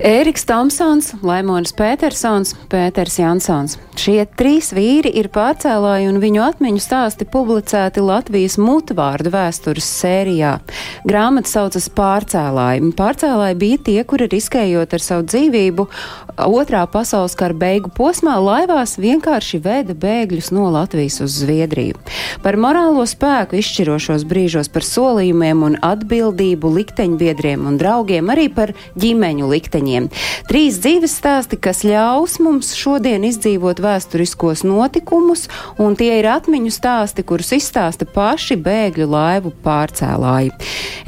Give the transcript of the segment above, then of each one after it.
Ēriks Tomsons, Laimons Petersons, Pēters Jansons. Šie trīs vīri ir pārcēlāji un viņu atmiņu stāsti publicēti Latvijas mutvārdu vēstures sērijā. Grāmata saucas Pārcēlāji. Pārcēlāji bija tie, kuri riskējot ar savu dzīvību otrā pasaules kara beigu posmā laivās vienkārši veda bēgļus no Latvijas uz Zviedriju. Par morālo spēku izšķirošos brīžos, par solījumiem un atbildību likteņbiedriem un draugiem, arī par ģimeņu likteņiem. Trīs dzīves stāsti, kas ļaus mums šodien izdzīvot vēsturiskos notikumus, un tie ir atmiņu stāsti, kurus izstāsta paši bēgļu laivu pārcēlāji.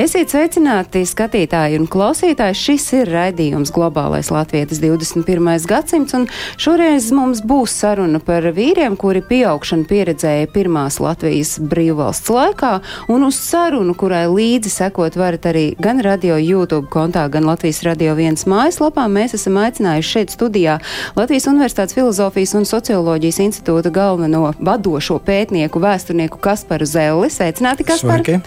Esiet sveicināti, skatītāji un klausītāji! Šis ir raidījums Globālais Latvijas 21. gadsimts, un šoreiz mums būs saruna par vīriem, kuri pieaugšanu pieredzēja pirmās Latvijas brīvvalsts laikā, un uz sarunu, kurai līdzi sekot varat arī gan radio YouTube kontā, gan Latvijas radio viens mājaslapā, mēs esam aicinājuši šeit studijā Latvijas Universitātes filozofijas un socioloģijas institūta galveno vadošo pētnieku, vēsturnieku Kasparu Zelli. Sveicināti, Kaspar! Sveiki.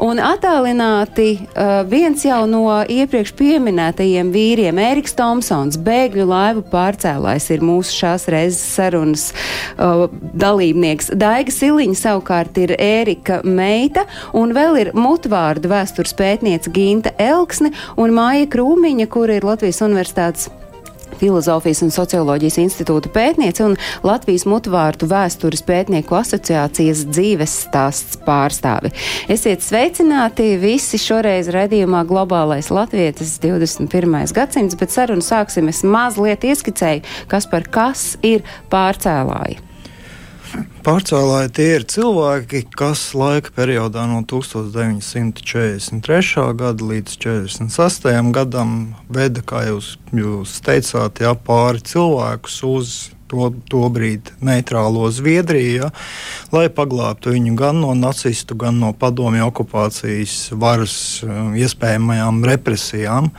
Un attālināti uh, viens jau no iepriekš pieminētajiem vīriem, Ēriks Tomsons, bēgļu laivu pārcēlājs, ir mūsu šās reizes sarunas uh, dalībnieks. Daiga Siliņa savukārt ir Ērika meita, un vēl ir mutvārdu vēstures pētniece Ginta Elksne un Māja Krūmiņa, kur ir Latvijas Universitātes Filozofijas un socioloģijas institūta pētniece un Latvijas mutvārtu vēstures pētnieku asociācijas dzīves stāsts pārstāvi. Esiet sveicināti visi šoreiz redzījumā Globālais Latvijas 21. gadsimts, bet sarunu sāksim es mazliet ieskicēju, kas par kas ir pārcēlāji. Pārcēlāji tie ir cilvēki, kas laika periodā no 1943. gada līdz 1946. gadam veda, kā jūs, jūs teicāt, jā, pāri cilvēkus uz to, to brīdi neitrālo Zviedriju, ja, lai paglābtu viņu gan no nacistu, gan no padomju okupācijas varas um, iespējamajām represijām.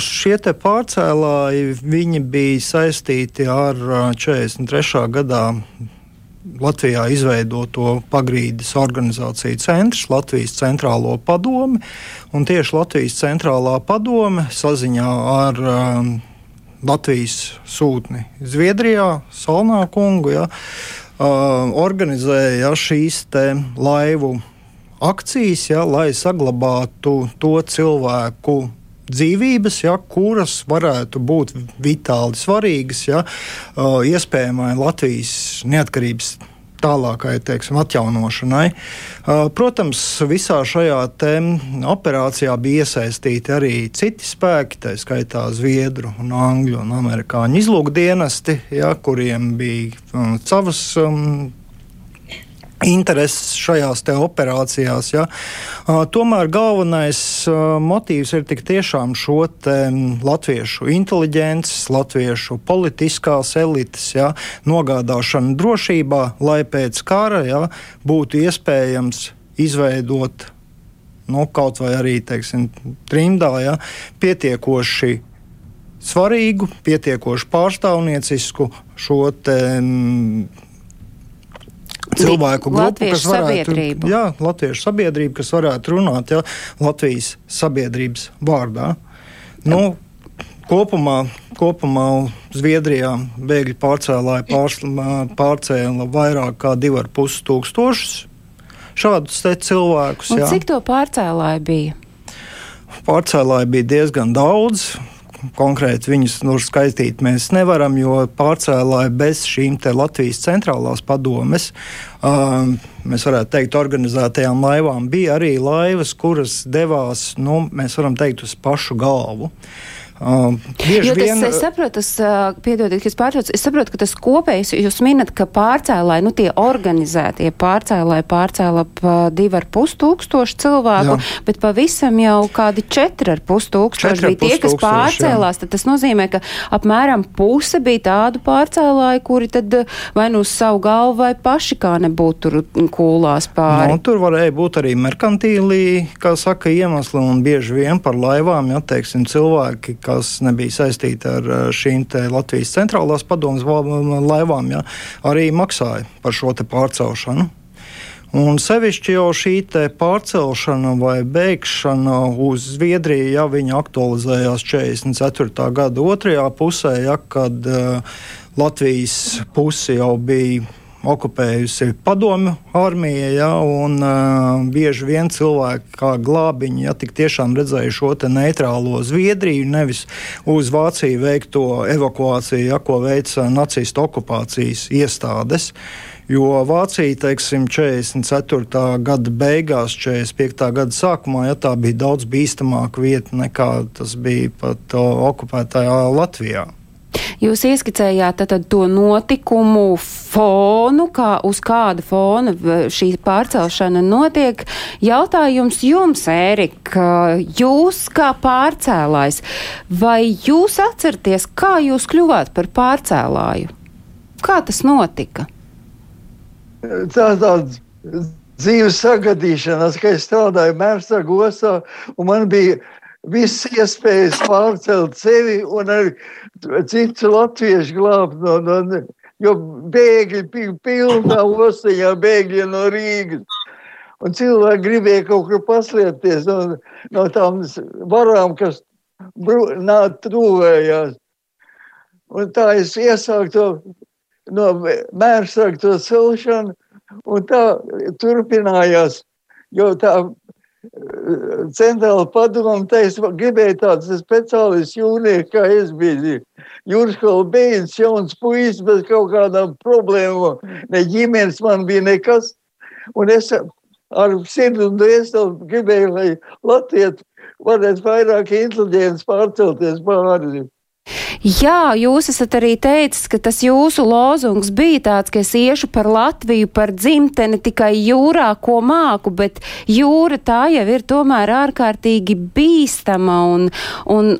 Šie pārcēlāji bija saistīti ar uh, 43. gadā Latvijā izveidoto pagrīdes organizāciju centrs, Latvijas centrālo padomi. Tieši Latvijas centrālā padome saziņā ar um, Latvijas sūtni Zviedrijā, Salnā kungu, ja, uh, organizēja šīs laivu akcijas, ja, lai saglabātu to cilvēku dzīvības, ja, kuras varētu būt vitāli svarīgas ja, iespējamai Latvijas neatkarības tālākai teiksim, atjaunošanai. Protams, visā šajā operācijā bija iesaistīti arī citi spēki, tā skaitā Zviedru, un Angļu un Amerikāņu izlūkdienesti, ja, kuriem bija savas um, intereses šajās operācijās. Ja. Tomēr galvenais motīvs ir tik tiešām šo latviešu inteliģences, latviešu politiskās elites ja, nogādāšana drošībā, lai pēc kara ja, būtu iespējams izveidot nu, kaut vai arī teiksim, trimdā ja, pietiekoši svarīgu, pietiekoši pārstāvniecisku šo te, cilvēku grupu, kas varētu, sabiedrību. jā, latviešu sabiedrību, kas varētu runāt jā, Latvijas sabiedrības vārdā. Nu, kopumā, kopumā Zviedrijā bēgļu pārcēlāji pārs, pārcēla vairāk kā 2,5 tūkstošus šādus cilvēkus. Cik to pārcēlāji bija? Pārcēlāji bija diezgan daudz. Konkrēti viņus nu, skaitīt mēs nevaram, jo pārcēlāji bez šīm Latvijas centrālās padomes, um, mēs varētu teikt, organizētajām laivām bija arī laivas, kuras devās, nu, mēs varam teikt, uz pašu galvu. Um, Jo tas, vien, es saprotu, tas, uh, piedodiet, ka es pārtraucu, es saprotu, ka tas kopējs, jūs minat, ka pārcēlāji, nu tie organizētie pārcēlāji pārcēla pa divi ar pus tūkstoši cilvēku, jā. bet pavisam jau kādi četri ar pus tūkstoši bija tie, kas pārcēlās, tad tas nozīmē, ka apmēram puse bija tādu pārcēlāju, kuri tad uh, vai nu uz savu galvu vai paši kā nebūt tur kūlās pāri. Nu, tur varēja būt arī merkantīlī, kā saka, iemesli, un bieži vien par laivām, ja teiksim, cilvēki, kas nebija saistīti ar šīm Latvijas centrālās padomas laivām, ja, arī maksāja par šo pārcelšanu. Un sevišķi jau šī pārcelšana vai beigšana uz Zviedriju, ja viņa aktualizējās 44. gada otrajā pusē, ja, kad uh, Latvijas puse jau bija okupējusi padomju armija, ja, un uh, bieži vien cilvēki kā glābiņi, ja tik tiešām redzēja šo neitrālo Zviedriju, nevis uz Vāciju veikto evakuāciju, ja, ko veica nacistu okupācijas iestādes. Jo Vācija, teiksim, 44. gada beigās, 45. gada sākumā, ja tā bija daudz bīstamāka vieta nekā tas bija pat okupētajā Latvijā. Jūs ieskicējāt tad, to notikumu fonu, kā uz kāda fona šī pārcelšana notiek. Jautājums jums, Ērika, jūs kā pārcēlājs, vai jūs atceraties, kā jūs kļuvāt par pārcēlāju? Kā tas notika? tā tāds dzīves sagadīšanās, ka es strādāju Mērsragu ostā, un man bija viss iespējas pārcelt sevi un arī citus latviešu glābt no, no, jo bēgļi bija pilnā ostiņā, bēgļi no Rīgas. Un cilvēki gribēja kaut kur paslēpties no, no tām varām, kas tuvējās. Un tā es iesāku to no mērsaka to celšanu, un tā turpinājās, jo tā centrāla padoma teica, gribēja tāds speciālists jūrnieks, kā es biju. Jūrskola beidzas jauns puisis bez kaut kādām problēmām, ne ģimenes man bija nekas, un es ar sirdi un dvēseli gribēju, lai Latvija varētu vairāk inteliģents pārcelties pāri. Jā, jūs esat arī teicis, ka tas jūsu lozungs bija tāds, ka es iešu par Latviju, par dzimteni tikai jūrā, ko māku, bet jūra tā jau ir tomēr ārkārtīgi bīstama un, un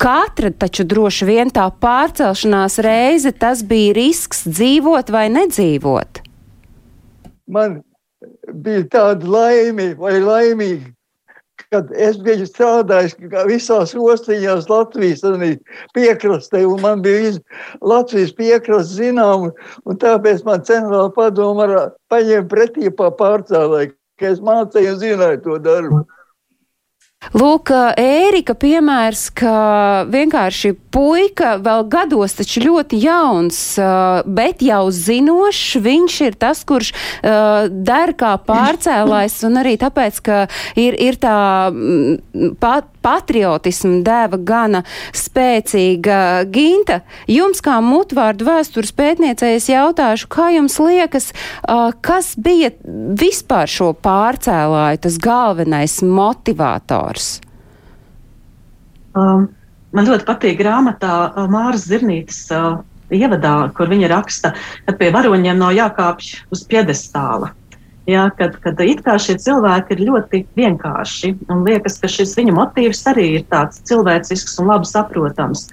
katra taču droši vien tā pārcelšanās reize, tas bija risks dzīvot vai nedzīvot. Man bija tāda laime vai laimīga kad es biju strādājis visās ostiņās Latvijas piekrastē, un man bija Latvijas piekrasts zinām, un tāpēc man centrāla padoma paņēma pretī pa pārcēlēju, ka es mācēju un zināju to darbu. Lūk, Ērika piemērs, ka vienkārši puika vēl gados taču ļoti jauns, bet jau zinošs, viņš ir tas, kurš der kā pārcēlājs un arī tāpēc, ka ir, ir tā pat, patriotismu dēva gana spēcīga ginta. Jums kā mutvārdu vēstures pētniecei es jautāšu, kā jums liekas, kas bija vispār šo pārcēlāju tas galvenais motivators? Um, man ļoti patīk grāmatā Māras Zirnītes uh, ievadā, kur viņa raksta, ka pie varoņiem nav jākāpj uz piedestāla. Ja, kad, kad it kā šie cilvēki ir ļoti vienkārši un liekas, ka šis viņu motīvs arī ir tāds cilvēcisks un labi saprotams.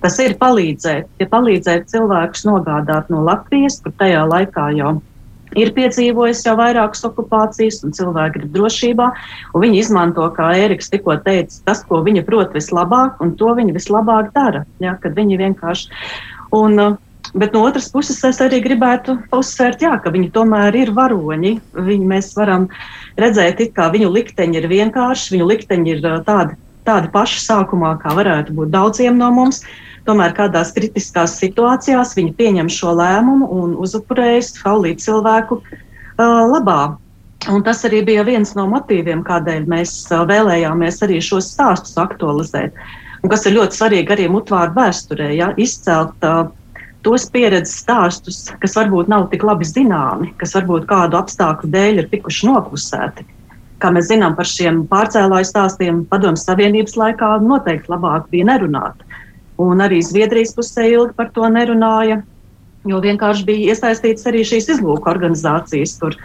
Tas ir palīdzēt, ja palīdzēt cilvēkus nogādāt no Latvijas, kur tajā laikā jau ir piedzīvojis jau vairākas okupācijas, un cilvēki ir drošībā. Viņi izmanto, kā Ēriks tikko teica, tas, ko viņi prot vislabāk, un to viņi vislabāk dara. Ja, kad viņi vienkārši. Un, uh, Bet no otras puses, es arī gribētu uzsvērt, jā, ka viņi tomēr ir varoņi. Viņi, mēs varam redzēt, ka viņu likteņi ir vienkārši, viņu likteņi ir tādi, tādi paši sākumā, kā varētu būt daudziem no mums. Tomēr kādās kritiskās situācijās viņi pieņem šo lēmumu un uzupurējas haulīt cilvēku uh, labā. Un tas arī bija viens no motīviem, kādēļ mēs vēlējāmies arī šos stāstus aktualizēt. Un kas ir ļoti svarīgi arī mutvārdu vēsturē, ja, izcelt uh, tos pieredzes stāstus, kas varbūt nav tik labi zināmi, kas varbūt kādu apstākļu dēļ ir tikuši noklusēti. Kā mēs zinām par šiem pārcēlāju stāstiem, Padomju Savienības laikā noteikti labāk bija nerunāt. Un arī Zviedrijas pusē ilgi par to nerunāja, jo vienkārši bija iesaistīts arī šīs izlūku organizācijas, kur,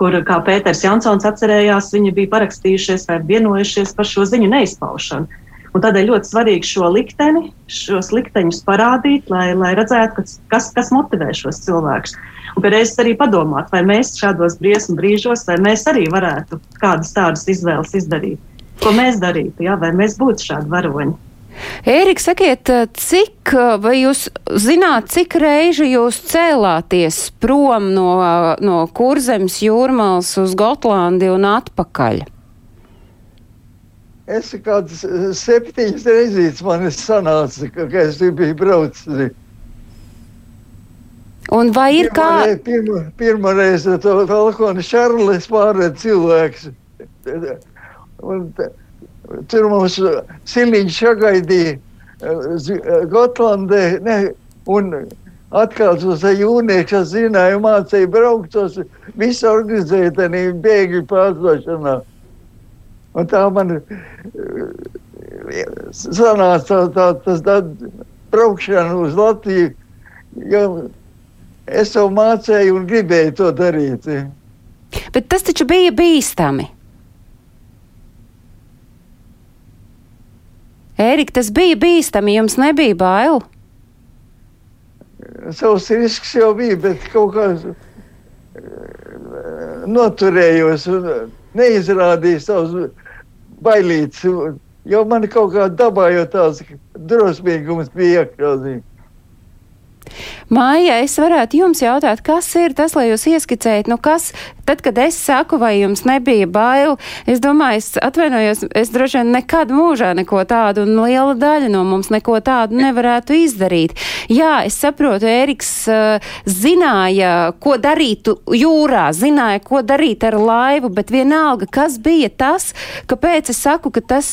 kur kā Pēters Jansons atcerējās, viņi bija parakstījušies vai vienojušies par šo ziņu neizpaušanu. Un tādēļ ļoti svarīgi šo likteni, šos likteņus parādīt, lai, lai redzētu, kas, kas motivē šos cilvēkus. Un reizes arī padomāt, vai mēs šādos briesmu brīžos, vai mēs arī varētu kādas tādas izvēles izdarīt. Ko mēs darītu, ja? vai mēs būtu šādi varoņi? Ērika, sakiet, cik, vai jūs zināt, cik reiži jūs cēlāties prom no, no Kurzemes jūrmālas uz Gotlandi un atpakaļ? Es kādas septiņas reizes man sanāca, ka, ka es biju braucis. Un vai ir pirmā kā? Reiz, pirma, pirmā reize to Falkona Šarlis pārēd cilvēks. Un, tur mums Siliņš sagaidīja Gotlandē, ne, un atkal tos jūrnieks, kas zināja, mācīja braukt, tos visu organizēja tādā bēgļu pārdošanā. Un tā man sanāca tā, tā, tas tā braukšana uz Latviju, jo es jau mācīju un gribēju to darīt. Bet tas taču bija bīstami. Ērika, tas bija bīstami, jums nebija bail? Savs risks jau bija, bet kaut kā noturējos un neizrādīju savus bailītes, jo man kaut kā dabā jau tāds drosmīgums bija iekšā. Māja, es varētu jums jautāt, kas ir tas, lai jūs ieskicējat, nu kas, tad, kad es saku, vai jums nebija bail, es domāju, es atvainojos, es droši vien nekad mūžā neko tādu, un liela daļa no mums neko tādu nevarētu izdarīt. Jā, es saprotu, Ēriks uh, zināja, ko darīt jūrā, zināja, ko darīt ar laivu, bet vienalga, kas bija tas, kāpēc es saku, ka tas,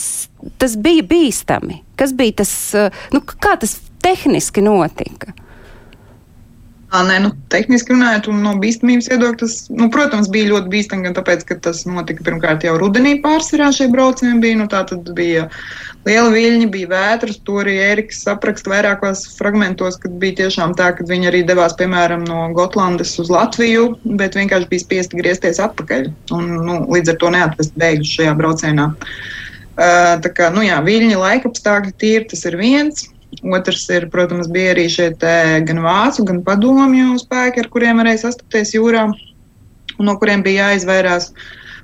tas bija bīstami? Kas bija tas, uh, nu, kā tas tehniski notika? À, nē, nu, tehniski runājot, un no bīstamības viedokļa tas, nu, protams, bija ļoti bīstami, gan tāpēc, ka tas notika pirmkārt jau rudenī pārsvarā šie braucieni bija, nu, tā tad bija liela viļņa, bija vētras, to arī Ēriks apraksta vairākos fragmentos, kad bija tiešām tā, ka viņi arī devās, piemēram, no Gotlandes uz Latviju, bet vienkārši bija spiesti griezties atpakaļ, un, nu, līdz ar to neatvest bēgļus šajā braucienā. Uh, tā kā, nu jā, viļņa laikapstākļi tīri, tas ir viens. Otrs ir, protams, bija arī šie gan vācu, gan padomju spēki, ar kuriem varēja sastapties jūrā, un no kuriem bija jāizvairās.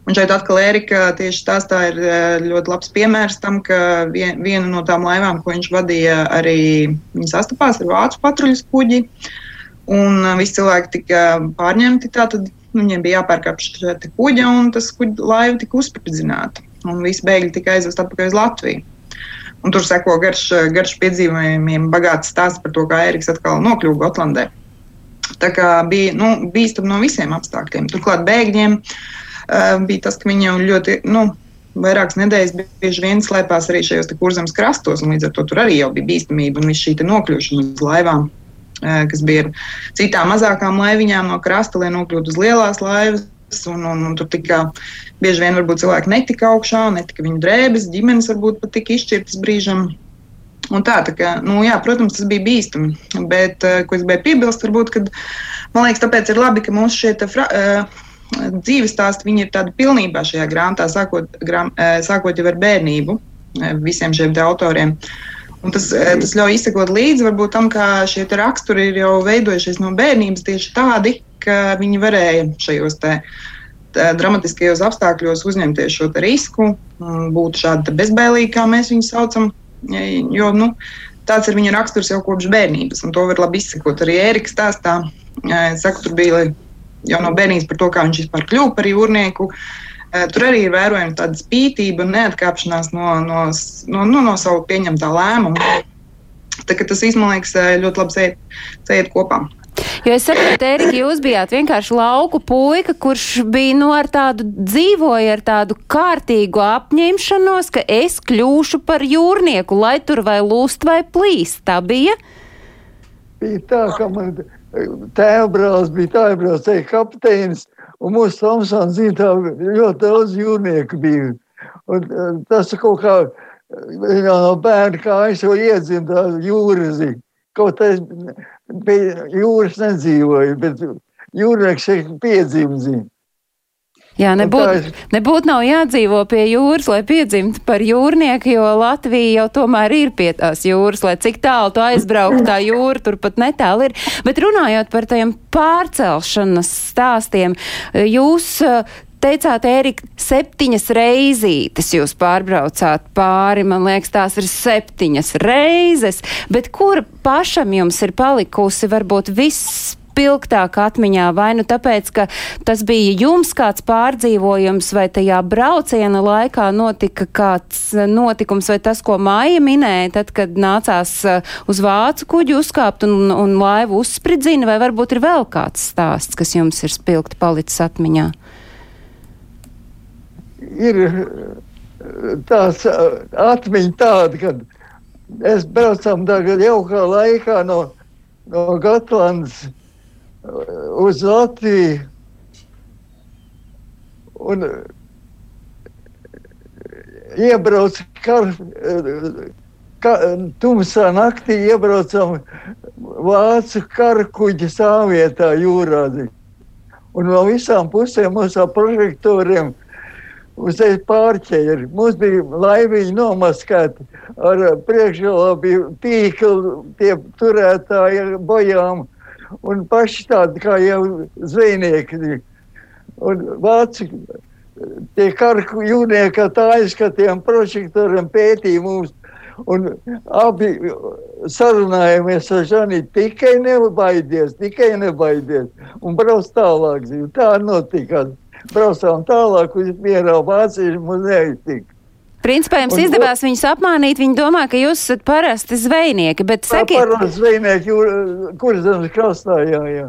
Un šeit atkal Erika tieši stāstā ir ļoti labs piemērs tam, ka vien, viena no tām laivām, ko viņš vadīja, arī sastapās ar vācu patruļas kuģi. Un visi cilvēki tika pārņemti. Tātad viņiem bija jāpārkāpj šī kuģa, un tas kuģa laiva tika uzspridzināta. Un visi bēgļi tika aizvest atpakaļ uz Latviju. Un tur seko garš, garš piedzīvojumiem, bagāts stāsts par to, kā Eriks atkal nokļuva Gotlandē. Tā kā bija nu, bīstami no visiem apstākļiem. Turklāt bēgļiem uh, bija tas, ka viņi jau ļoti. Nu, Vairākas nedēļas bieži vien slēpās arī šajos kurzemes krastos, un līdz ar to tur arī bija bīstamība un viss šī nokļūšana uz laivām, uh, kas bija ar citām mazākām laiviņām no krasta, lai nokļūtu uz lielās laivas. Un, un, un tur tika bieži vien cilvēki netika augšā, netika viņu drēbes, ģimenes varbūt pat tika izšķirtas brīžam. Un tā, tā kā, nu, jā, protams, tas bija bīstami. Bet, uh, ko es gribēju piebilst, varbūt, kad, man liekas, tāpēc ir labi, ka mūsu šie fra, uh, dzīves stāsti ir tādi pilnībā šajā grāmatā, sākot, grām, uh, sākot jau ar bērnību visiem šiem autoriem. Un tas, tas ļauj izsekot līdzi varbūt tam, kā šie raksturi ir jau veidojušies no bērnības tieši tādi, ka viņi varēja šajos te, dramatiskajos apstākļos uzņemties šo risku, būt šādi bezbēlīgi, kā mēs viņus saucam. Jo, nu, tāds ir viņa raksturs jau kopš bērnības, un to var labi izsekot. Arī Ēriks stāstā, saku, tur bija jau no bērnības par to, kā viņš vispār kļuva par jūrnieku. Tur arī ir vērojama tāda spītība un neatkāpšanās no, no, no, no, no savu pieņemtā lēmuma. Tā, tas īstenībā, liekas, ļoti labi sēž kopā. Jo es saprotu, Erika, jūs bijāt vienkārši lauku puika, kurš bija no nu, ar tādu dzīvoja ar tādu kārtīgu apņemšanos, ka es kļūšu par jūrnieku, lai tur vai lūst vai plīst. Tā bija? Bija tā, ka man tēvbrālis bija tēvbrālis, te kapteinis, un mūsu Tomsons zina, tā ļoti daudz jūrnieku bija. Un tas kaut kā no bērna kājas jau iedzimta jūras zina. Kaut es pie jūras nedzīvoju, bet jūrnieks šeit piedzimzi. Jā, nebūtu nebūt nav jādzīvo pie jūras, lai piedzimtu par jūrnieku, jo Latvija jau tomēr ir pie tās jūras, lai cik tālu tu aizbrauktu, tā jūra turpat netālu ir. Bet runājot par tiem pārcelšanas stāstiem, jūs teicāt, Ērika, septiņas reizītes jūs pārbraucāt pāri, man liekas, tās ir septiņas reizes, bet kura pašam jums ir palikusi varbūt viss spilgtāk atmiņā, vai nu tāpēc, ka tas bija jums kāds pārdzīvojums, vai tajā brauciena laikā notika kāds eh, notikums, vai tas, ko Māja minēja, tad, kad nācās eh, uz vācu kuģi uzkāpt un, un laivu uzspridzina, vai varbūt ir vēl kāds stāsts, kas jums ir spilgti palicis atmiņā? Ir eh, tāds eh, atmiņa tāda, ka es braucam tagad jaukā laikā no, no Gotlandes eh, uz Latviju. Un iebrauc kar, ka, tumsā naktī iebraucam vācu karakuģi stāvvietā jūrā. Un no visām pusēm mums ar prožektoriem uzreiz pārķēri. Mums bija laiviņi nomaskēti ar priekšgalā bija tīkli, tie turētāji ar bojām un paši tādi kā jau zvejnieki. Un vāci tie karku jūrnieki tā aizskatījām prožektoriem pētīja mums. Un abi sarunājāmies ar Žani, tikai nebaidies, tikai nebaidies. Un brauc tālāk. zīvi. Tā notika. Braucām tālāk, uz mierā vācieši mums neiztika. Principā jums Un- izdevās viņus apmānīt, viņi domā, ka jūs esat parasti zvejnieki, bet sakiet, parasti zvejnieki, kur zemes krastā, jā, jā.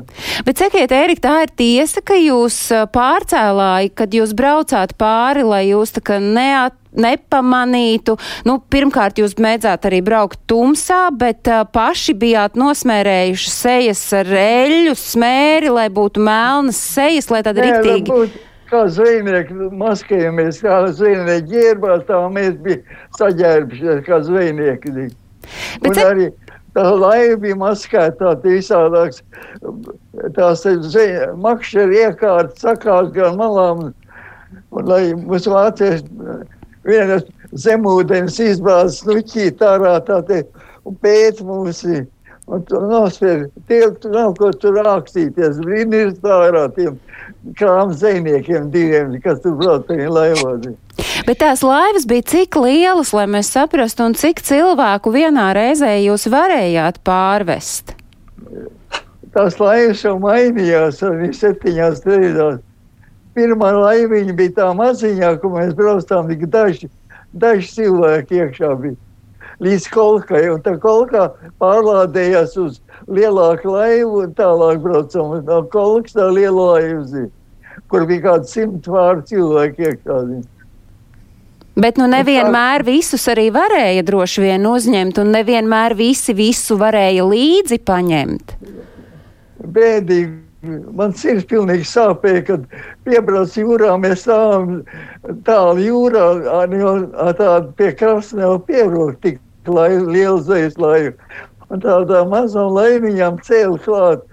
bet sakiet, Ērika, tā ir tiesa, ka jūs pārcēlāji, kad jūs braucāt pāri, lai jūs tā kā neat, nepamanītu. Nu, pirmkārt, jūs mēdzāt arī braukt tumsā, bet uh, paši bijāt nosmērējuši sejas ar eļļu, smēri, lai būtu melnas sejas, lai tad Nē, lai riktīgi. būtu Kā zvejnieki maskējamies, kā zvejnieki ģērbās, tā mēs bijām saģērbušies kā zvejnieki. Bet Un cik- arī tā laiva bija maskēta, visādāks, tās makšķeri iekārtas sakās gan malām, un lai mums vācieši vienas zemūdens izbāzes nuķīt ārā, tā te, un pēc mums ir. Un tu nospēr, tie tu nav ko tur ir tā ārā tiem krām zvejniekiem diviem, kas tur brauc tajā laivā. Bet tās laivas bija cik lielas, lai mēs saprastu, un cik cilvēku vienā reizē jūs varējāt pārvest? tās laivas jau mainījās arī septiņās reizēs. Pirmā laiviņa bija tā maziņā, ko mēs braucām, tik daži, daži cilvēki iekšā bija. Līdz kolkai, un tā kolkā pārlādējās uz lielāku laivu un tālāk braucam no kolkas tā liela laiva, kur bija kāds simt vāru cilvēki iekšā. zini. Bet nu nevienmēr visus arī varēja droši vien uzņemt, un nevienmēr visi visu varēja līdzi paņemt. bēdīgi. Man sirds pilnīgi sāpēja, kad piebrauc jūrā. Mēs stāvam tālu jūrā, ar tādu pie krasta nevar piebraukt tik lai, lielu zvejas laivu. Un tādā mazām laiviņām cēl klāt.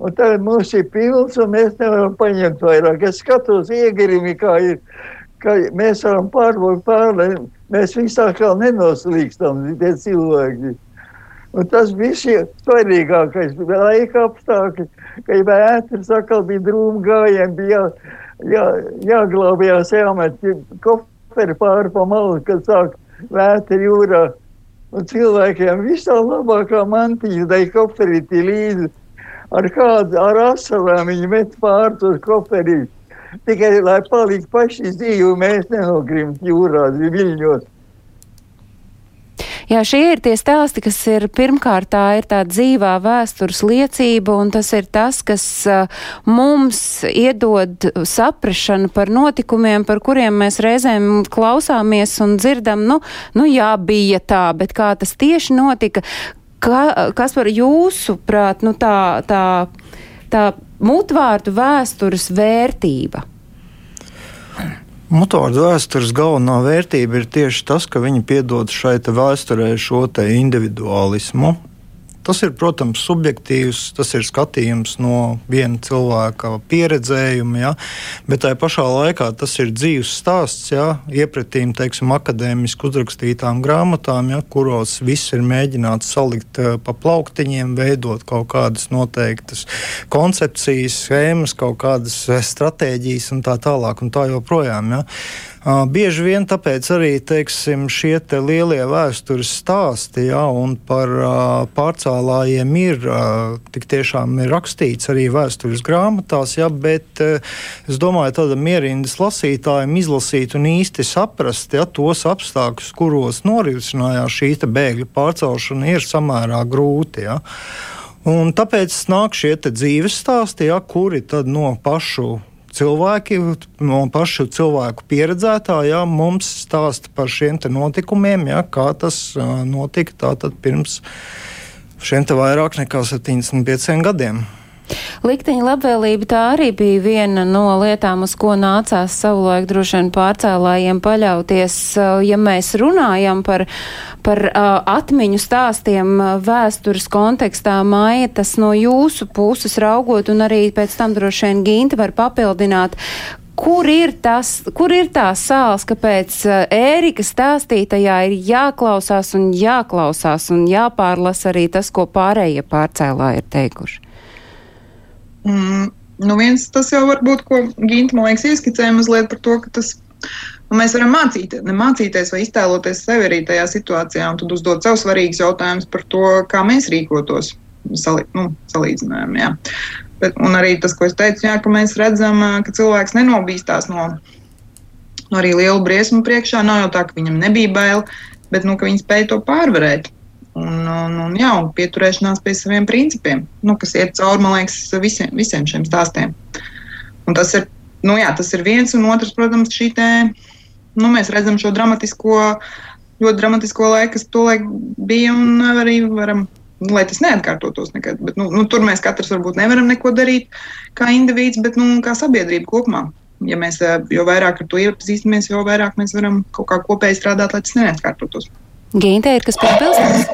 Un tagad mums ir pilns, un mēs nevaram paņemt vairāk. Es skatos iegirimi, kā ir, ka mēs varam pārbaudīt pārlēm. Mēs visā kā nenoslīkstam, tie cilvēki. Un tas bija šie svarīgākais laika apstākļi, kad vētras atkal bija drūmi gājieni, bija jā, jā, jāglābjās, jāmet koferi pāri pa malu, kad sāk vētra jūrā. Un cilvēkiem visā labākā mantiņa, tai koferīti līdzi, ar kādu, ar asarām viņi met pāri uz koferīti. Tikai, lai paliktu paši dzīvi, mēs nenogrimt jūrā, viļņos. Jā, šie ir tie stāsti, kas ir pirmkārt tā ir tā dzīvā vēstures liecība, un tas ir tas, kas mums iedod saprašanu par notikumiem, par kuriem mēs reizēm klausāmies un dzirdam, nu, nu jā, bija tā, bet kā tas tieši notika, ka, kas par jūsu prāt, nu tā, tā, tā mutvārdu vēstures vērtība? Mutvārdu vēstures galvenā vērtība ir tieši tas, ka viņi piedod šai vēsturē šo individualismu, Tas ir, protams, subjektīvs, tas ir skatījums no viena cilvēka pieredzējuma, ja? bet tajā pašā laikā tas ir dzīves stāsts, ja? iepratīm teiksim, akadēmiski uzrakstītām grāmatām, ja? kuros viss ir mēģināts salikt uh, pa plauktiņiem, veidot kaut kādas noteiktas koncepcijas, schēmas, kaut kādas eh, stratēģijas un tā tālāk un tā joprojām. Ja? Bieži vien tāpēc arī teiksim, šie te lielie vēstures stāsti ja, par pārcēlājiem ir tik tiešām ir rakstīts arī vēstures grāmatās, ja, bet es domāju, tāda mierindas lasītājiem izlasīt un īsti saprast ja, tos apstākļus, kuros norisinājās šī bēgļu pārcelšana, ir samērā grūti. Ja. Un tāpēc nāk šie dzīves stāsti, ja, kuri no pašu cilvēki no pašu cilvēku pieredzētā, jā, mums stāsta par šiem notikumiem, jā, kā tas notika tātad pirms šiem vairāk nekā 75 gadiem. Likteņa labvēlība tā arī bija viena no lietām, uz ko nācās savulaik droši vien pārcēlājiem paļauties. Ja mēs runājam par, par uh, atmiņu stāstiem vēstures kontekstā, Maija, tas no jūsu puses raugot, un arī pēc tam droši vien Ginta var papildināt, kur ir, tas, kur ir tā sāls, kāpēc Ērika stāstītajā ir jāklausās un jāklausās un jāpārlasa arī tas, ko pārējie pārcēlāji ir teikuši? Mm, nu viens tas jau var būt, ko Ginta, man liekas, ieskicēja mazliet par to, ka tas nu, mēs varam mācīt, mācīties vai iztēloties sevi arī tajā situācijā, un tad uzdot sev svarīgus jautājumus par to, kā mēs rīkotos sali, nu, salīdzinājumā. Bet, un arī tas, ko es teicu, jā, ka mēs redzam, ka cilvēks nenobīstās no, no arī lielu briesmu priekšā. Nav jau tā, ka viņam nebija bail, bet nu, viņš spēja to pārvarēt. Un, un, un, jā, un pieturēšanās pie saviem principiem, nu, kas iet cauri, man liekas, visiem, visiem šiem stāstiem. Un tas ir, nu, jā, tas ir viens, un otrs, protams, šī te, nu, mēs redzam šo dramatisko, ļoti dramatisko laiku, kas tolaik bija, un arī varam, nu, lai tas neatkārtotos nekad. Bet, nu, nu, tur mēs katrs varbūt nevaram neko darīt kā indivīds, bet, nu, kā sabiedrība kopumā. Ja mēs jo vairāk ar to iepazīstamies, jo vairāk mēs varam kaut kā kopēji strādāt, lai tas neatkārtotos. Ginte, ir kas piebilstams?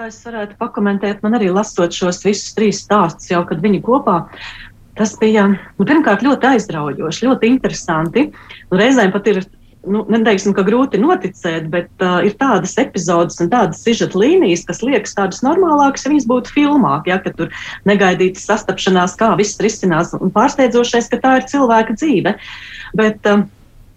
Es varētu pakomentēt, man arī lasot šos visus trīs stāstus, jau kad viņi kopā. Tas bija nu, pirmkārt ļoti aizraujoši, ļoti interesanti. Nu, reizēm pat ir nu, neteiksim, ka grūti noticēt, bet uh, ir tādas epizodes un tādas sižeta līnijas, kas liekas tādas normālākas, ja viņas būtu filmāk, ja tur negaidītas sastapšanās, kā viss risinās. Un pārsteidzošais, ka tā ir cilvēka dzīve. Bet, um,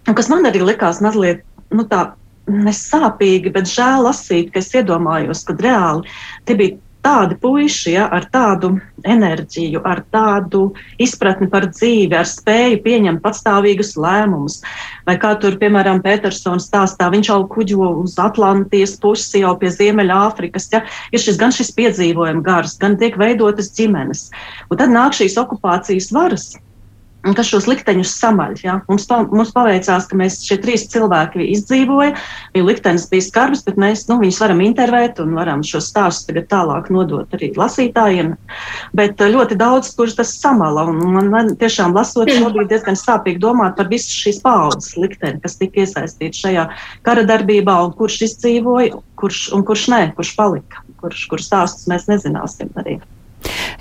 kas man arī likās mazliet nu, tā nesāpīgi, bet žēl lasīt, ka es iedomājos, ka reāli tie bija tādi puiši ja, ar tādu enerģiju, ar tādu izpratni par dzīvi, ar spēju pieņemt patstāvīgus lēmumus. Vai kā tur, piemēram, Petersons stāstā, viņš jau kuģo uz Atlantijas pusi, jau pie Ziemeļāfrikas. Ja, ir šis gan šis piedzīvojuma gars, gan tiek veidotas ģimenes. Un tad nāk šīs okupācijas varas kas šos likteņus samaļ. Ja? Mums, pa, mums paveicās, ka mēs šie trīs cilvēki izdzīvoja. Viņu liktenis bija skarbs, bet mēs nu, viņus varam intervēt un varam šos stāstus tagad tālāk nodot arī lasītājiem. Bet eh, ļoti daudz, kurš tas samala. Un man, man tiešām lasot, šobrīd diezgan sāpīgi domāt par visu šīs paudzes likteni, kas tika iesaistīts šajā kara darbībā un kurš izdzīvoja, kurš, un kurš nē, kurš palika, kurš, kurš stāstus mēs nezināsim arī.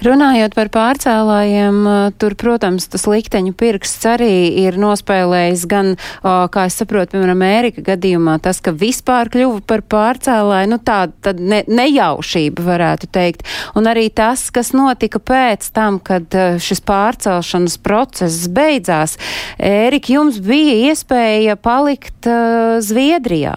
Runājot par pārcēlājiem, tur, protams, tas likteņu pirksts arī ir nospēlējis gan, kā es saprotu, piemēram, Ērika gadījumā, tas, ka vispār kļuva par pārcēlāju, nu tāda ne, nejaušība varētu teikt. Un arī tas, kas notika pēc tam, kad šis pārcelšanas process beidzās. Ērika, jums bija iespēja palikt uh, Zviedrijā.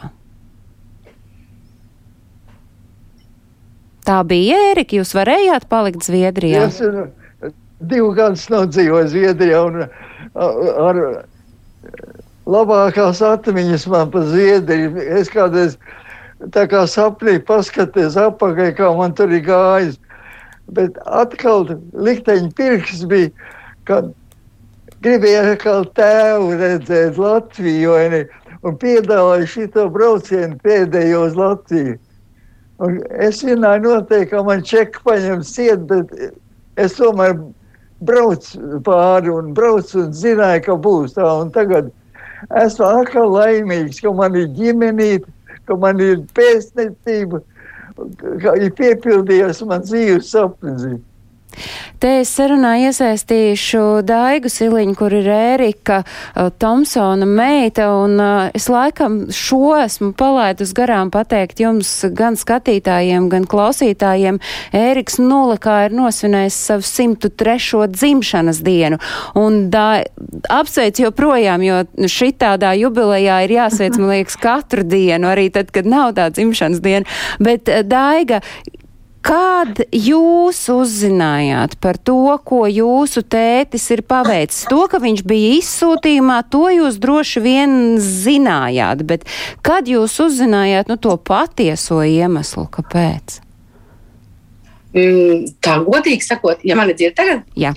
Tā bija Ērika, jūs varējāt palikt Zviedrijā? Es uh, divu gadus nodzīvoju Zviedrijā un uh, ar labākās atmiņas man pa Zviedriju. Es kādreiz tā kā sapnī paskaties apakaļ, kā man tur ir gājis. Bet atkal likteņa pirks bija, kad gribēja atkal tēvu redzēt Latviju un piedāvāja šito braucienu pēdējo uz Latviju. Un es zināju, noteikti, ka man čeka paņems ciet, bet es tomēr braucu pāri un braucu un zināju, ka būs tā. Un tagad esmu atkal laimīgs, ka man ir ģimenīte, ka man ir pēstniecība ir piepildījies man dzīves sapnis. Te es sarunā iesaistīšu Daigu Siliņu, kur ir Ērika uh, Tomsona meita, un uh, es laikam šo esmu palaidus garām pateikt jums gan skatītājiem, gan klausītājiem. Ēriks Nulekā ir nosvinējis savu 103. dzimšanas dienu, un da, apsveic joprojām, jo šitādā jubilejā ir jāsveic, man liekas, katru dienu, arī tad, kad nav tā dzimšanas diena. Bet Daiga, Kad jūs uzzinājāt par to, ko jūsu tētis ir paveicis? To, ka viņš bija izsūtījumā, to jūs droši vien zinājāt, bet kad jūs uzzinājāt nu, to patieso iemeslu, kāpēc? Mm, tā godīgi sakot, ja mani dzird tagad, Jā.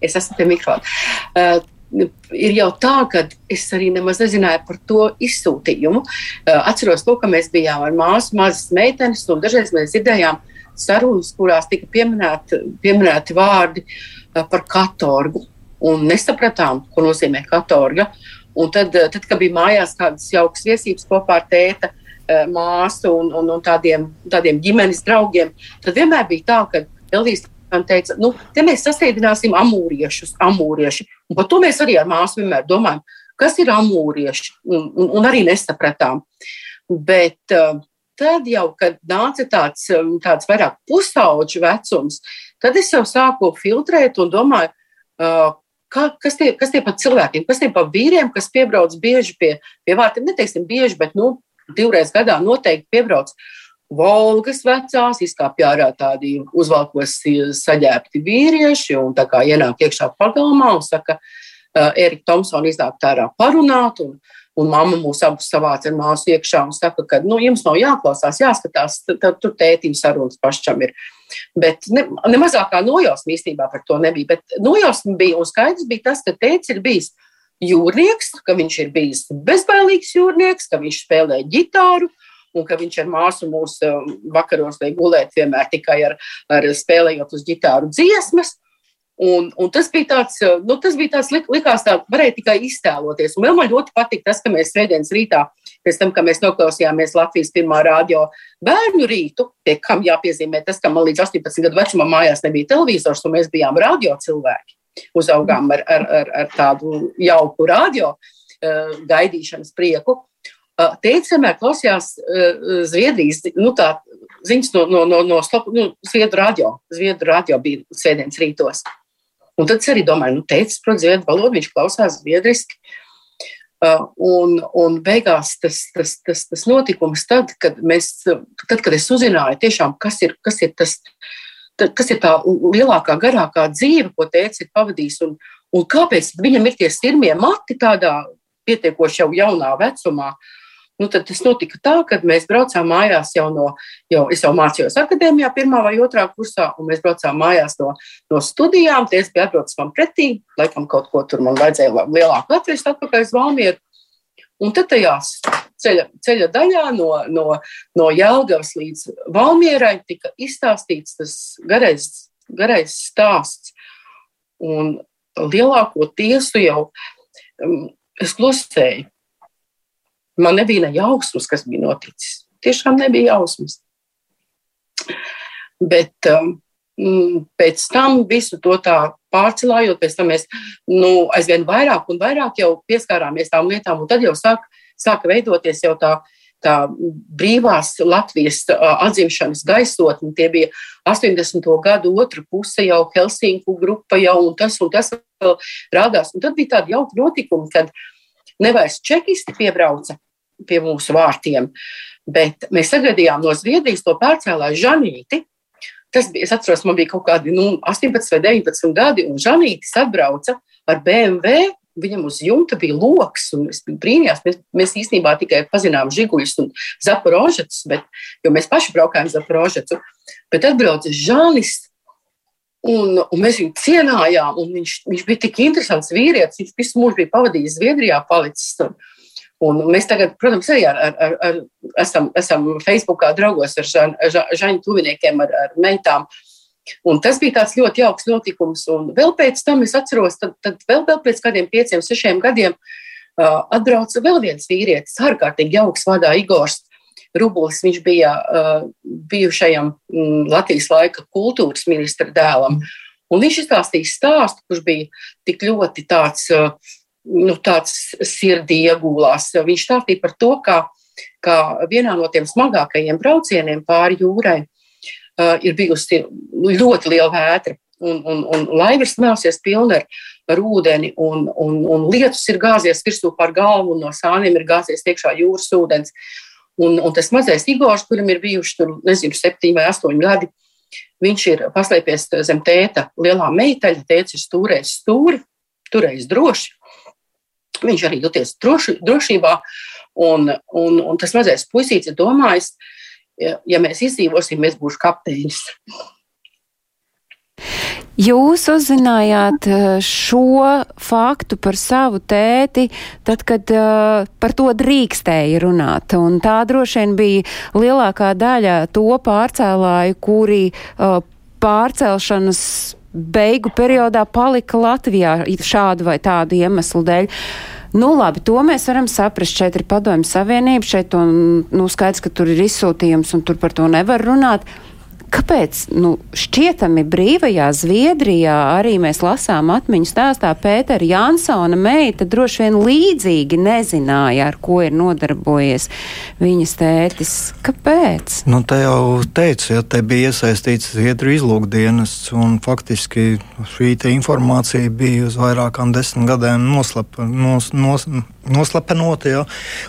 es esmu pie mikrofona. Uh, ir jau tā, ka es arī nemaz nezināju par to izsūtījumu. Uh, atceros to, ka mēs bijām ar māsu, mazas meitenes, un dažreiz mēs dzirdējām, uh, sarunas, kurās tika pieminēti, pieminēti vārdi eh, par katorgu. Un nesapratām, ko nozīmē katorga. Un tad, eh, tad, kad bija mājās kādas jaukas viesības kopā ar tēta, eh, māsu un, un, un tādiem, tādiem ģimenes draugiem, tad vienmēr bija tā, ka Elvijas man teica, nu, te mēs sastādināsim amūriešus, amūrieši. Un par to mēs arī ar māsu vienmēr domājam, kas ir amūrieši, un, un, un arī nesapratām. Bet tad jau, kad nāca tāds, um, tāds vairāk pusauģu vecums, tad es jau sāku filtrēt un domāju, uh, kā, kas, tie, kas tie par cilvēkiem, kas tie par vīriem, kas piebrauc bieži pie, pie vārtiem, neteiksim bieži, bet nu, divreiz gadā noteikti piebrauc. Volgas vecās, izkāpj ārā tādi uzvalkos saģērbti vīrieši un tā kā ienāk iekšā pagalmā un saka, uh, Erika Thompsona iznāk ārā parunāt un, Un mamma mūs abus savāca ar māsu iekšā un saka, ka nu, jums nav jāklausās, jāskatās, tad tur tētim sarunas pašam ir. Bet ne, ne mazākā nojausma īstenībā par to nebija. Bet nojausma bija un skaidrs bija tas, ka tēvs ir bijis jūrnieks, ka viņš ir bijis bezbailīgs jūrnieks, ka viņš spēlē ģitāru. Un ka viņš ar māsu mūsu vakaros vai gulēt vienmēr tikai ar, ar spēlējot uz ģitāru dziesmas. Un, un tas bija tāds, eh, nu, tas bija tāds, likās tā, varēja tikai iztēloties. Un vēl man ļoti patīk tas, ka mēs svētdienas rītā, pēc tam, kad mēs noklausījāmies Latvijas pirmā radio bērnu rītu, pie kam jāpiezīmē tas, ka man līdz 18 gadu vecumam mājās nebija televizors, un mēs bijām radio cilvēki. Uzaugām ar, ar, ar, ar tādu jauku radio uh, gaidīšanas prieku. Uh, Teicis vienmēr klausījās uh, Zviedrijas, nu tā, ziņas no, no, no, no nu, Zviedru radio. Zviedru radio bija sēdienas rītos. Un tad es arī domāju, nu, teicis, protams, zviedru valodu, viņš klausās zviedriski. Uh, un, un beigās tas, tas, tas, tas notikums, tad, kad, mēs, tad, kad es uzzināju, tiešām, kas, ir, kas, ir tas, kas ir tā lielākā, garākā dzīve, ko tēvs ir pavadījis, un, un kāpēc viņam ir tie sirmie mati tādā pietiekoši jau jaunā vecumā. Uh, Nu, tad tas notika tā, ka mēs braucām mājās jau no, jau, es jau mācījos akadēmijā, pirmā vai otrā kursā, un mēs braucām mājās no, no studijām. Ties bija atbraucis man pretī, laikam kaut ko tur man vajadzēja lielāku atvest atpakaļ uz Valmieru. Un tad tajās ceļa, ceļa daļā no, no, no Jelgavas līdz Valmierai tika izstāstīts tas garais, garais stāsts. Un lielāko tiesu jau um, es klusēju Man nebija ne jausmas, kas bija noticis. Tiešām nebija jausmas. Bet um, mm, pēc tam visu to tā pārcelājot, pēc tam mēs nu, aizvien vairāk un vairāk pieskārāmies tām lietām, un tad jau sāk, sāka veidoties jau tā, tā brīvās Latvijas atzimšanas gaisotne. Tie bija 80. gadu otra puse, jau Helsinku grupa, jau un tas un tas vēl rādās. Un tad bija tādi jauki notikumi, kad nevairs čekisti piebrauca pie mūsu vārtiem. Bet mēs sagaidījām no Zviedrijas to pārcēlāju Žanīti. Tas bija, es atceros, man bija kaut kādi nu, 18 vai 19 gadi, un Žanītis atbrauca ar BMW. Viņam uz jumta bija lokus, un es brīnījos. Mēs, mēs īstenībā tikai pazinām žiguļus un zaporožetus, bet, jo mēs paši braukājām zaporožetu. Bet atbrauca Žanis, un, un mēs viņu cienājām. Viņš, viņš bija tik interesants vīrietis. Viņš visu mūžu bija pavadījis Zviedrijā, palicis. Un, Un mēs tagad, protams, arī ar, ar, ar, ar, esam, esam Facebookā draugos ar ža, ža, žaņu tuviniekiem, ar, ar meitām. Un tas bija tāds ļoti jauks notikums. Un vēl pēc tam es atceros, tad, tad vēl, vēl pēc kādiem pieciem, sešiem gadiem uh, atbrauca vēl viens vīrietis, ārkārtīgi jauks vārdā Igors. Rubulis, viņš bija uh, bijušajam mm, Latvijas laika kultūras ministra dēlam. Un viņš izstāstīja stāstu, kurš bija tik ļoti tāds, uh, nu, tāds sirdī iegūlās. Viņš stāstīja par to, kā, kā vienā no tiem smagākajiem braucieniem pāri jūrai uh, ir bijusi ļoti liela vētra. Un, un, un laiva ir smēlusies pilna ar, ūdeni, un, un, un lietus ir gāzies virsū par galvu, un no sāniem ir gāzies iekšā jūras ūdens. Un, un tas mazais Igors, kuram ir bijuši tur, nezinu, septiņi vai astoņi gadi, viņš ir paslēpies zem tēta lielā meitaļa, tēta ir stūrējis stūri, turējis droši. Viņš arī juties droši, drošībā, un, un, un tas mazais puisīts ir domājis, ja, ja mēs izdzīvosim, mēs būsim kapteinis. Jūs uzzinājāt eh, šo faktu par savu tēti, tad, kad uh, par to drīkstēja runāt. Un tā droši vien bija lielākā daļa to pārcēlāju, kuri uh, pārcelšanas beigu periodā palika Latvijā šādu vai tādu iemeslu dēļ. Nu, labi, to mēs varam saprast. Šeit ir padomju savienība, šeit un, nu, skaidrs, ka tur ir izsūtījums un tur par to nevar runāt. Kāpēc nu, šķietami brīvajā Zviedrijā arī mēs lasām atmiņu stāstā Pētera Jansona meita droši vien līdzīgi nezināja, ar ko ir nodarbojies viņas tētis. Kāpēc? Nu, te jau teicu, ja te bija iesaistīts Zviedru izlūkdienests un faktiski šī informācija bija uz vairākām desmit gadiem noslapa, nos, nos, noslapenota, ja,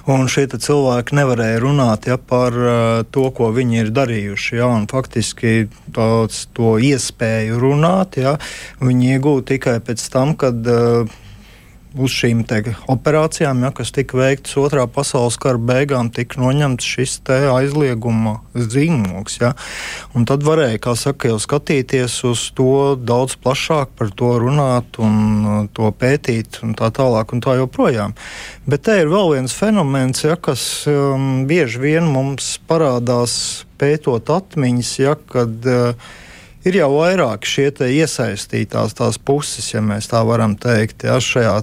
un šie cilvēki nevarēja runāt ja, par uh, to, ko viņi ir darījuši. Ja, faktiski tāds, to iespēju runāt, ja, viņi iegūta tikai pēc tam, kad uh, uz šīm operācijām, ja, kas tika veiktas otrā pasaules kara beigām, tika noņemts šis aizlieguma zīmogs. Ja. Un tad varēja, kā saka, jau skatīties uz to daudz plašāk, par to runāt un uh, to pētīt un tā tālāk un tā joprojām. Bet te ir vēl viens fenomens, ja, kas um, bieži vien mums parādās pētot atmiņas, ja, kad uh, ir jau vairāk šie iesaistītās tās puses, ja mēs tā varam teikt, ja, šajā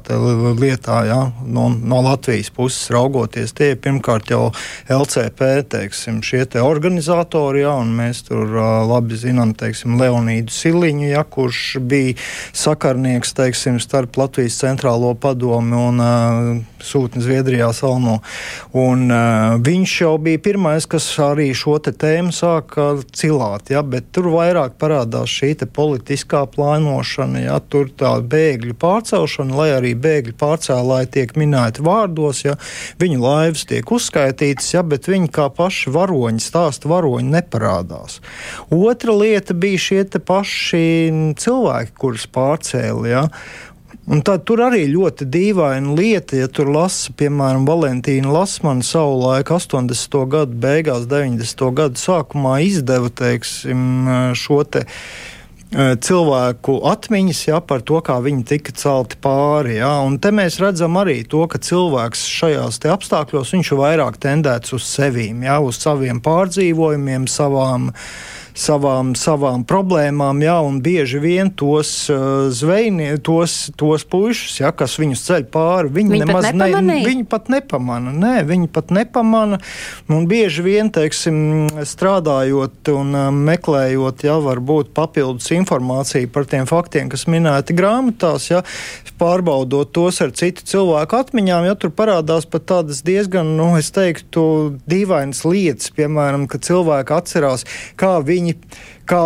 lietā, ja, no, no Latvijas puses raugoties. Tie ir pirmkārt jau LCP, teiksim, šie te organizatori, ja, un mēs tur uh, labi zinām, teiksim, Leonīdu Siliņu, ja, kurš bija sakarnieks, teiksim, starp Latvijas centrālo padomi un uh, sūtni Zviedrijā Salno. Un, uh, viņš jau bija pirmais, kas arī šo te tēmu sāka cilāt, ja, bet tur vairāk parādās šī politiskā plānošana, ja tur tā bēgļu pārcelšana, lai arī bēgļu pārcēlāji tiek minēti vārdos, ja viņu laivas tiek uzskaitītas, ja, bet viņi kā paši varoņi stāsta, varoņi neparādās. Otra lieta bija šie paši cilvēki, kurus pārcēla. Ja, Un tā, tur arī ļoti dīvaina lieta, ja tur lasa, piemēram, Valentīna Lasmana savulaik 80. gadu beigās, 90. gadu sākumā izdeva teiksim, šo te e, cilvēku atmiņas ja, par to, kā viņi tika celti pāri. Ja. Un te mēs redzam arī to, ka cilvēks šajās apstākļos vairāk tendēts uz sevīm, ja, uz saviem pārdzīvojumiem, savām uh, savām, savām problēmām, jā, un bieži vien tos uh, zvejniekus, tos, tos puišus, jā, kas viņus ceļ pāri, viņi, viņi nemaz ne, viņi pat nepamana. Nē, viņi pat nepamana. Un bieži vien, teiksim, strādājot un uh, meklējot, jā, varbūt papildus informāciju par tiem faktiem, kas minēti grāmatās, jā, pārbaudot tos ar citu cilvēku atmiņām, ja tur parādās pat tādas diezgan, nu, es teiktu, dīvainas lietas, piemēram, ka cilvēki atcerās, kā viņi viņi, kā,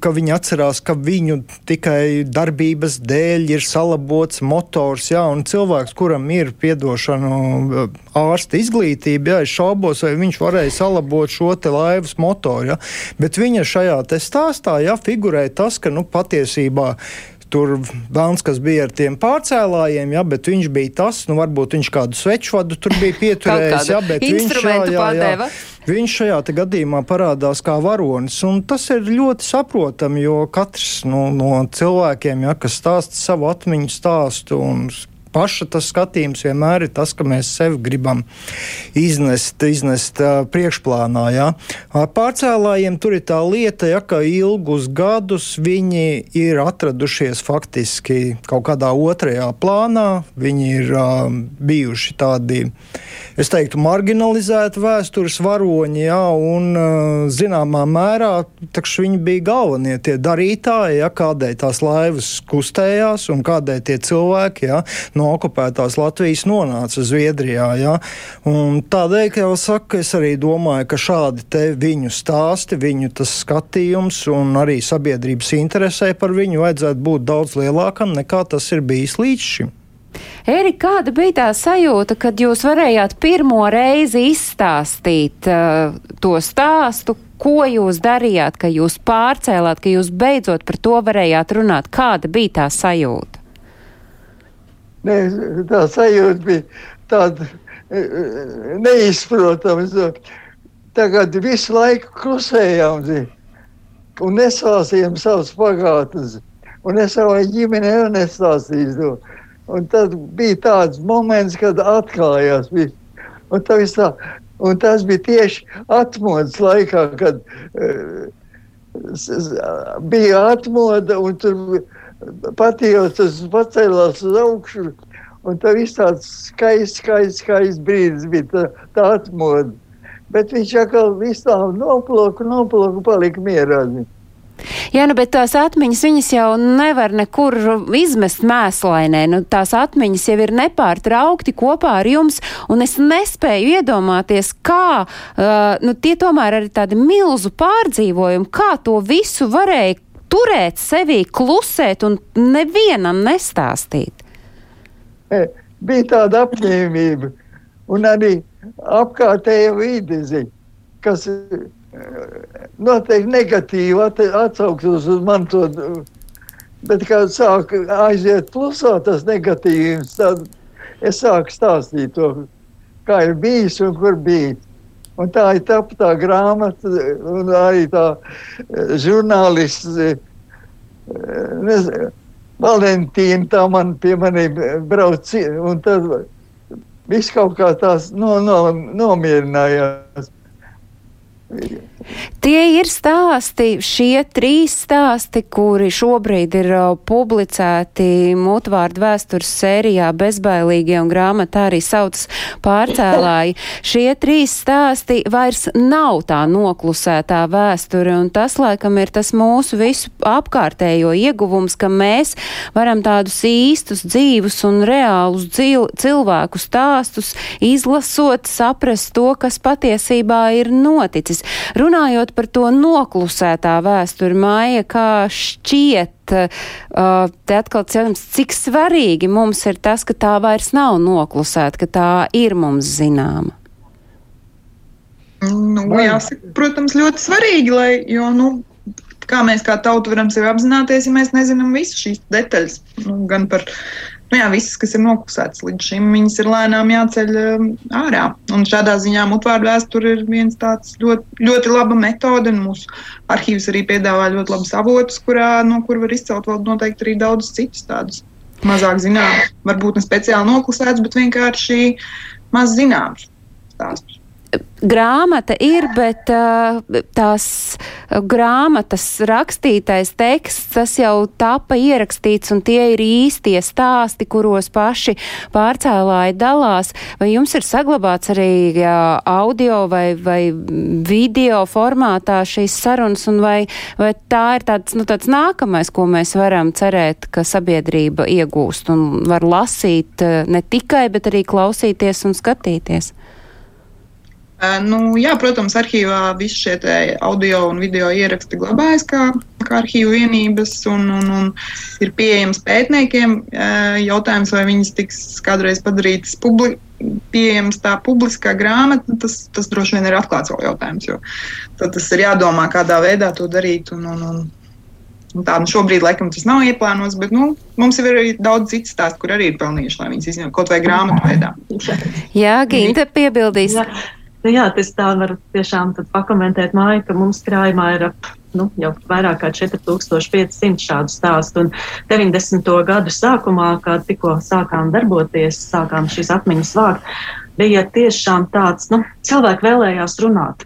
ka viņi atcerās, ka viņu tikai darbības dēļ ir salabots motors, jā, un cilvēks, kuram ir piedošana ārsta izglītība, jā, es šaubos, vai viņš varēja salabot šo te laivas motoru, jā, bet viņa šajā te stāstā, jā, figurē tas, ka, nu, patiesībā tur Vēlns, kas bija ar tiem pārcēlājiem, jā, bet viņš bija tas, nu, varbūt viņš kādu svečvadu tur bija pieturējis, jā, bet viņš, jā, jā, jā, viņš šajā gadījumā parādās kā varonis, un tas ir ļoti saprotami, jo katrs no, no cilvēkiem, jā, kas stāsta savu atmiņu stāstu un paša tas skatījums vienmēr ir tas, ka mēs sevi gribam iznest, iznest uh, priekšplānā. Ja. Pārcēlājiem tur ir tā lieta, ja, ka ilgus gadus viņi ir atradušies faktiski kaut kādā otrajā plānā. Viņi ir uh, bijuši tādi, es teiktu, marginalizēti vēstures varoņi, ja, un uh, zināmā mērā viņi bija galvenie tie darītāji, ja, kādēļ tās laivas kustējās un kādēļ tie cilvēki ja, no okupētās Latvijas nonāca Zviedrijā. Ja? Un tādēļ, ka jau saka, es arī domāju, ka šādi viņu stāsti, viņu skatījums un arī sabiedrības interesē par viņu vajadzētu būt daudz lielākam nekā tas ir bijis līdz šim. Erika, kāda bija tā sajūta, kad jūs varējāt pirmo reizi izstāstīt uh, to stāstu, ko jūs darījāt, ka jūs pārcēlāt, ka jūs beidzot par to varējāt runāt? Kāda bija tā sajūta? Ne, tā sajūta bija tāda e, e, neizprotama. Tagad visu laiku klusējām un nesāstījām savus pagātnes. Un es savai ģimenei nestāstīju to. Un tad bija tāds moments, kad atklājās viss. Un, tā, un tas bija tieši atmodas laikā, kad uh, bija atmoda un tur bija patījos, tas pacēlās uz augšu. Un tā viss tāds skaists, skaists, skaists brīdis bija tā, tā atmoda. Bet viņš atkal visu tā noploku, noploku, palika mierā. Jā, nu, bet tās atmiņas viņas jau nevar nekur izmest mēslainē. Nu, tās atmiņas jau ir nepārtraukti kopā ar jums, un es nespēju iedomāties, kā, uh, nu, tie tomēr ir tādi milzu pārdzīvojumi, kā to visu varēja turēt sevī, klusēt un nevienam nestāstīt? E, bija tāda apņēmība un arī apkārtējā vide, kas e, noteikti negatīvi atsauktos uz man to. Bet, kad sāk aiziet plusā tas negatīvs, tad es sāku stāstīt to, kā ir bijis un kur bijis. Un tā ir tā, tā grāmata, un arī tā eh, žurnālists. Eh, Valentīna tā man pie maniem brauc, un tad viss kaut kā tās no, no, nomierinājās. Tie ir stāsti, šie trīs stāsti, kuri šobrīd ir uh, publicēti mutvārdu vēstures sērijā bezbailīgie un grāmatā arī saucas pārcēlāji. Šie trīs stāsti vairs nav tā noklusētā vēsture, un tas laikam ir tas mūsu visu apkārtējo ieguvums, ka mēs varam tādus īstus dzīvus un reālus dzīv, cilvēku stāstus izlasot, saprast to, kas patiesībā ir noticis. Runājot runājot par to noklusētā vēsturi, māja, kā šķiet, te atkal cerams, cik svarīgi mums ir tas, ka tā vairs nav noklusēta, ka tā ir mums zināma. Nu, jāsaka, protams, ļoti svarīgi, lai, jo, nu, kā mēs kā tauta varam sevi apzināties, ja mēs nezinām visu šīs detaļas, nu, gan par nu, jā, visas, kas ir noklusētas līdz šim, viņas ir lēnām jāceļ um, ārā. Un šādā ziņā mutvārdu vēsture ir viens tāds ļoti, ļoti laba metode. Mūsu arhīvs arī piedāvā ļoti labus avotus, kurā, no kur var izcelt vēl noteikti arī daudzus citus tādus mazāk zināmus, varbūt ne speciāli noklusētus, bet vienkārši maz zināmus stāstus grāmata ir, bet uh, tās grāmatas rakstītais teksts, tas jau tapa ierakstīts, un tie ir īstie stāsti, kuros paši pārcēlāji dalās. Vai jums ir saglabāts arī jā, audio vai, vai video formātā šīs sarunas, un vai, vai tā ir tāds, nu, tāds nākamais, ko mēs varam cerēt, ka sabiedrība iegūst un var lasīt ne tikai, bet arī klausīties un skatīties? Nu, jā, protams, arhīvā visi šie audio un video ieraksti glabājas kā, kā arhīvu vienības un, un, un ir pieejams pētniekiem. Jautājums, vai viņas tiks kādreiz padarītas publiski. Pieejams tā publiskā grāmata, tas, tas droši vien ir atklāts vēl jautājums. Tad tas ir jādomā, kādā veidā to darīt. Un, un, un, un tā, nu šobrīd, laikam, tas nav ieplānots, bet nu, mums ir arī daudz citu stāstu, kur arī ir pelnījuši, lai viņas izņemtu kaut vai grāmatu veidā. Jā, Ginta piebildīs. Jā. Nu, jā, tas tā var tiešām pakomentēt māju, ka mums krājumā ir ap nu, jau vairāk kā 4500 šādu stāstu. Un 90. gadu sākumā, kad tikko sākām darboties, sākām šīs atmiņas vākt, bija tiešām tāds, nu, cilvēki vēlējās runāt.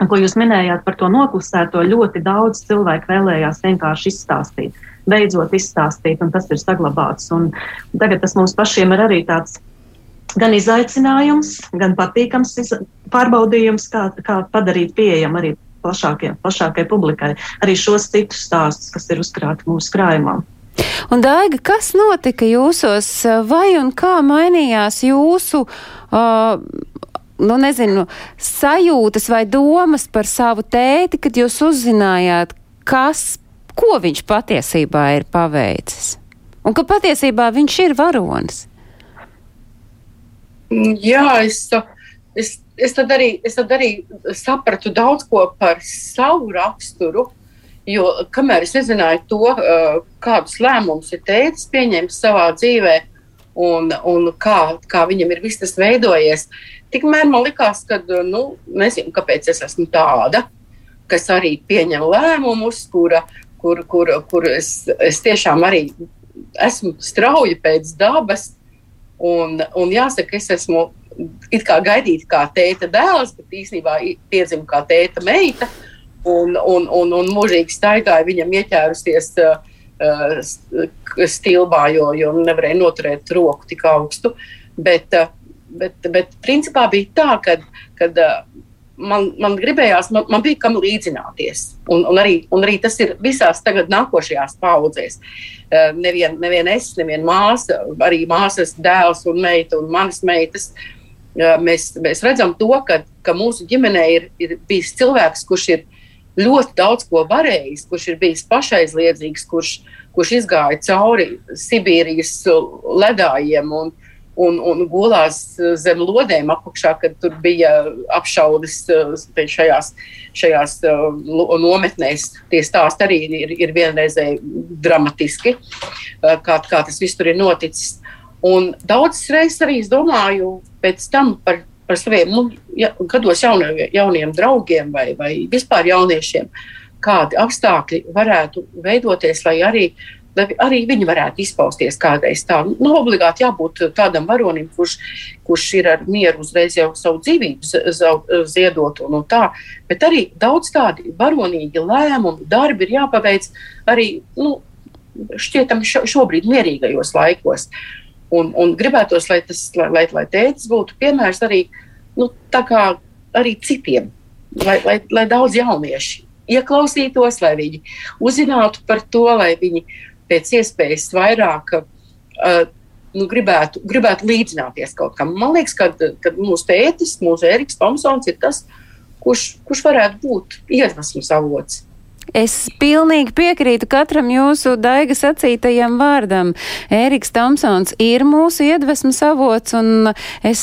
Un, ko jūs minējāt par to noklusēto, ļoti daudz cilvēku vēlējās vienkārši izstāstīt, beidzot izstāstīt, un tas ir saglabāts. Un tagad tas mums pašiem ir arī tāds gan izaicinājums, gan patīkams pārbaudījums, kā, kā padarīt pieejamu arī plašākie, plašākai publikai arī šos citus stāstus, kas ir uzkrāti mūsu krājumā. Un, Daiga, kas notika jūsos, vai un kā mainījās jūsu, uh, nu, nezinu, sajūtas vai domas par savu tēti, kad jūs uzzinājāt, kas, ko viņš patiesībā ir paveicis? Un ka patiesībā viņš ir varonis? Jā, es, es es tad, arī, es tad arī sapratu daudz ko par savu raksturu. Jo kamēr es nezināju to, uh, kādus lēmumus ir tēvs pieņēmis savā dzīvē, un, un kā, kā viņam ir viss tas veidojies, tikmēr man likās, ka, nu, nezinu, kāpēc es esmu tāda, kas arī pieņem lēmumus, kura, kur, kur, kur es, es tiešām arī esmu strauji pēc dabas. Un, un jāsaka, es esmu it kā gaidīta kā tēta dēls, bet īstenībā piedzima kā tēta meita. Un, un, un, un mūžīgi staigāja viņam ieķērusies uh, stilbā, jo, jo nevarēja noturēt roku tik augstu. Bet, uh, bet, bet principā bija tā, ka kad, uh, man, man gribējās, man, man bija kam līdzināties. Un, un, arī, un arī tas ir visās tagad nākošajās paudzēs. Uh, nevien, nevien es, nevien māsa, arī māsas dēls un meita un manas meitas. Uh, mēs, mēs redzam to, ka, ka mūsu ģimenē ir, ir bijis cilvēks, kurš ir ļoti daudz ko varējis, kurš ir bijis pašaizliedzīgs, kurš, kurš izgāja cauri Sibīrijas ledājiem un, un, un gulās zem lodēm apakšā, kad tur bija apšaudes šajās, šajās nometnēs. Tie stāsti arī ir, ir vienreizēji dramatiski, kā, kā tas viss tur ir noticis. Un daudzas reizes arī es domāju pēc tam par, par saviem nu, ja, gados jaunie, jauniem draugiem vai, vai vispār jauniešiem, kādi apstākļi varētu veidoties, lai arī, lai arī viņi varētu izpausties kādreiz tā. Nu, obligāti jābūt tādam varonim, kurš, kurš ir ar mieru uzreiz jau savu dzīvību ziedot un, un tā, bet arī daudz tādi varonīgi lēmumi, darbi ir jāpaveic arī, nu, šķietam šobrīd mierīgajos laikos. Un, un gribētos, lai tas, lai, lai, lai tēvs būtu piemērs arī, nu, arī citiem, lai, lai, lai daudz jaunieši ieklausītos, lai viņi uzzinātu par to, lai viņi pēc iespējas vairāk uh, nu, gribētu, gribētu līdzināties kaut kam. Man liekas, ka, mūsu tētis, mūsu Eriks Tomsons ir tas, kurš, kurš varētu būt iedvesmas avots. Es pilnīgi piekrītu katram jūsu daiga sacītajam vārdam. Ēriks Tomsons ir mūsu iedvesmas avots, un es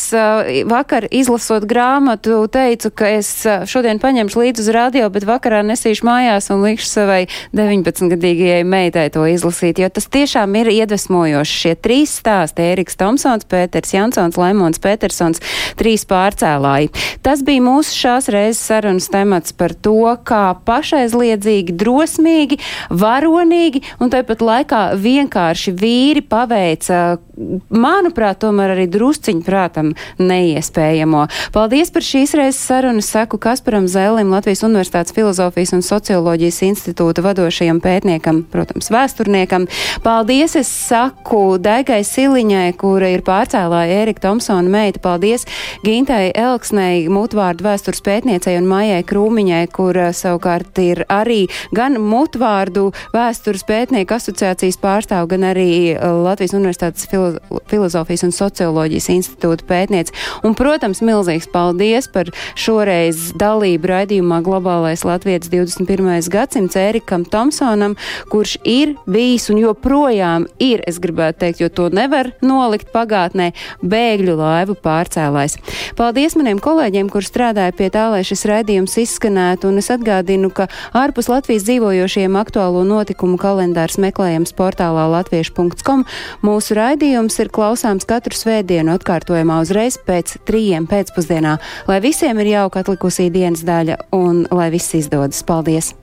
vakar izlasot grāmatu teicu, ka es šodien paņemšu līdzi uz radio, bet vakarā nesīšu mājās un likšu savai 19-gadīgajai meitai to izlasīt, jo tas tiešām ir iedvesmojoši. Šie trīs stāsti - Ēriks Tomsons, Pēters Jansons, Laimons Petersons, trīs pārcēlāji. Tas bija mūsu šās reizes sarunas temats par to, kā pašaizliedzīgi spēcīgi, drosmīgi, varonīgi un tāpat laikā vienkārši vīri paveica, manuprāt, tomēr arī drusciņu prātam neiespējamo. Paldies par šīs reizes sarunu. Saku Kasparam Zēlim, Latvijas Universitātes filozofijas un socioloģijas institūta vadošajam pētniekam, protams, vēsturniekam. Paldies, es saku Daigai Siliņai, kura ir pārcēlāja Ērika Tomsona meita. Paldies Gintai Elksnei, mutvārdu vēstures pētniecei un Maijai Krūmiņai, kur savukārt ir arī gan mutvārdu vēstures pētnieku asociācijas pārstāvu, gan arī uh, Latvijas Universitātes filo filozofijas un socioloģijas institūta pētniece. Un, protams, milzīgs paldies par šoreiz dalību raidījumā Globālais Latvijas 21. gadsimts Ērikam Tomsonam, kurš ir bijis un joprojām ir, es gribētu teikt, jo to nevar nolikt pagātnē, bēgļu laivu pārcēlājs. Paldies maniem kolēģiem, kur strādāja pie tā, lai šis raidījums izskanētu, un es atgādinu, ka ārpus Latvijas dzīvojošiem aktuālo notikumu kalendārs meklējams portālā latviešu.com. Mūsu raidījums ir klausāms katru svētdienu atkārtojumā uzreiz pēc trījiem pēcpusdienā. Lai visiem ir jauka atlikusī dienas daļa un lai viss izdodas. Paldies!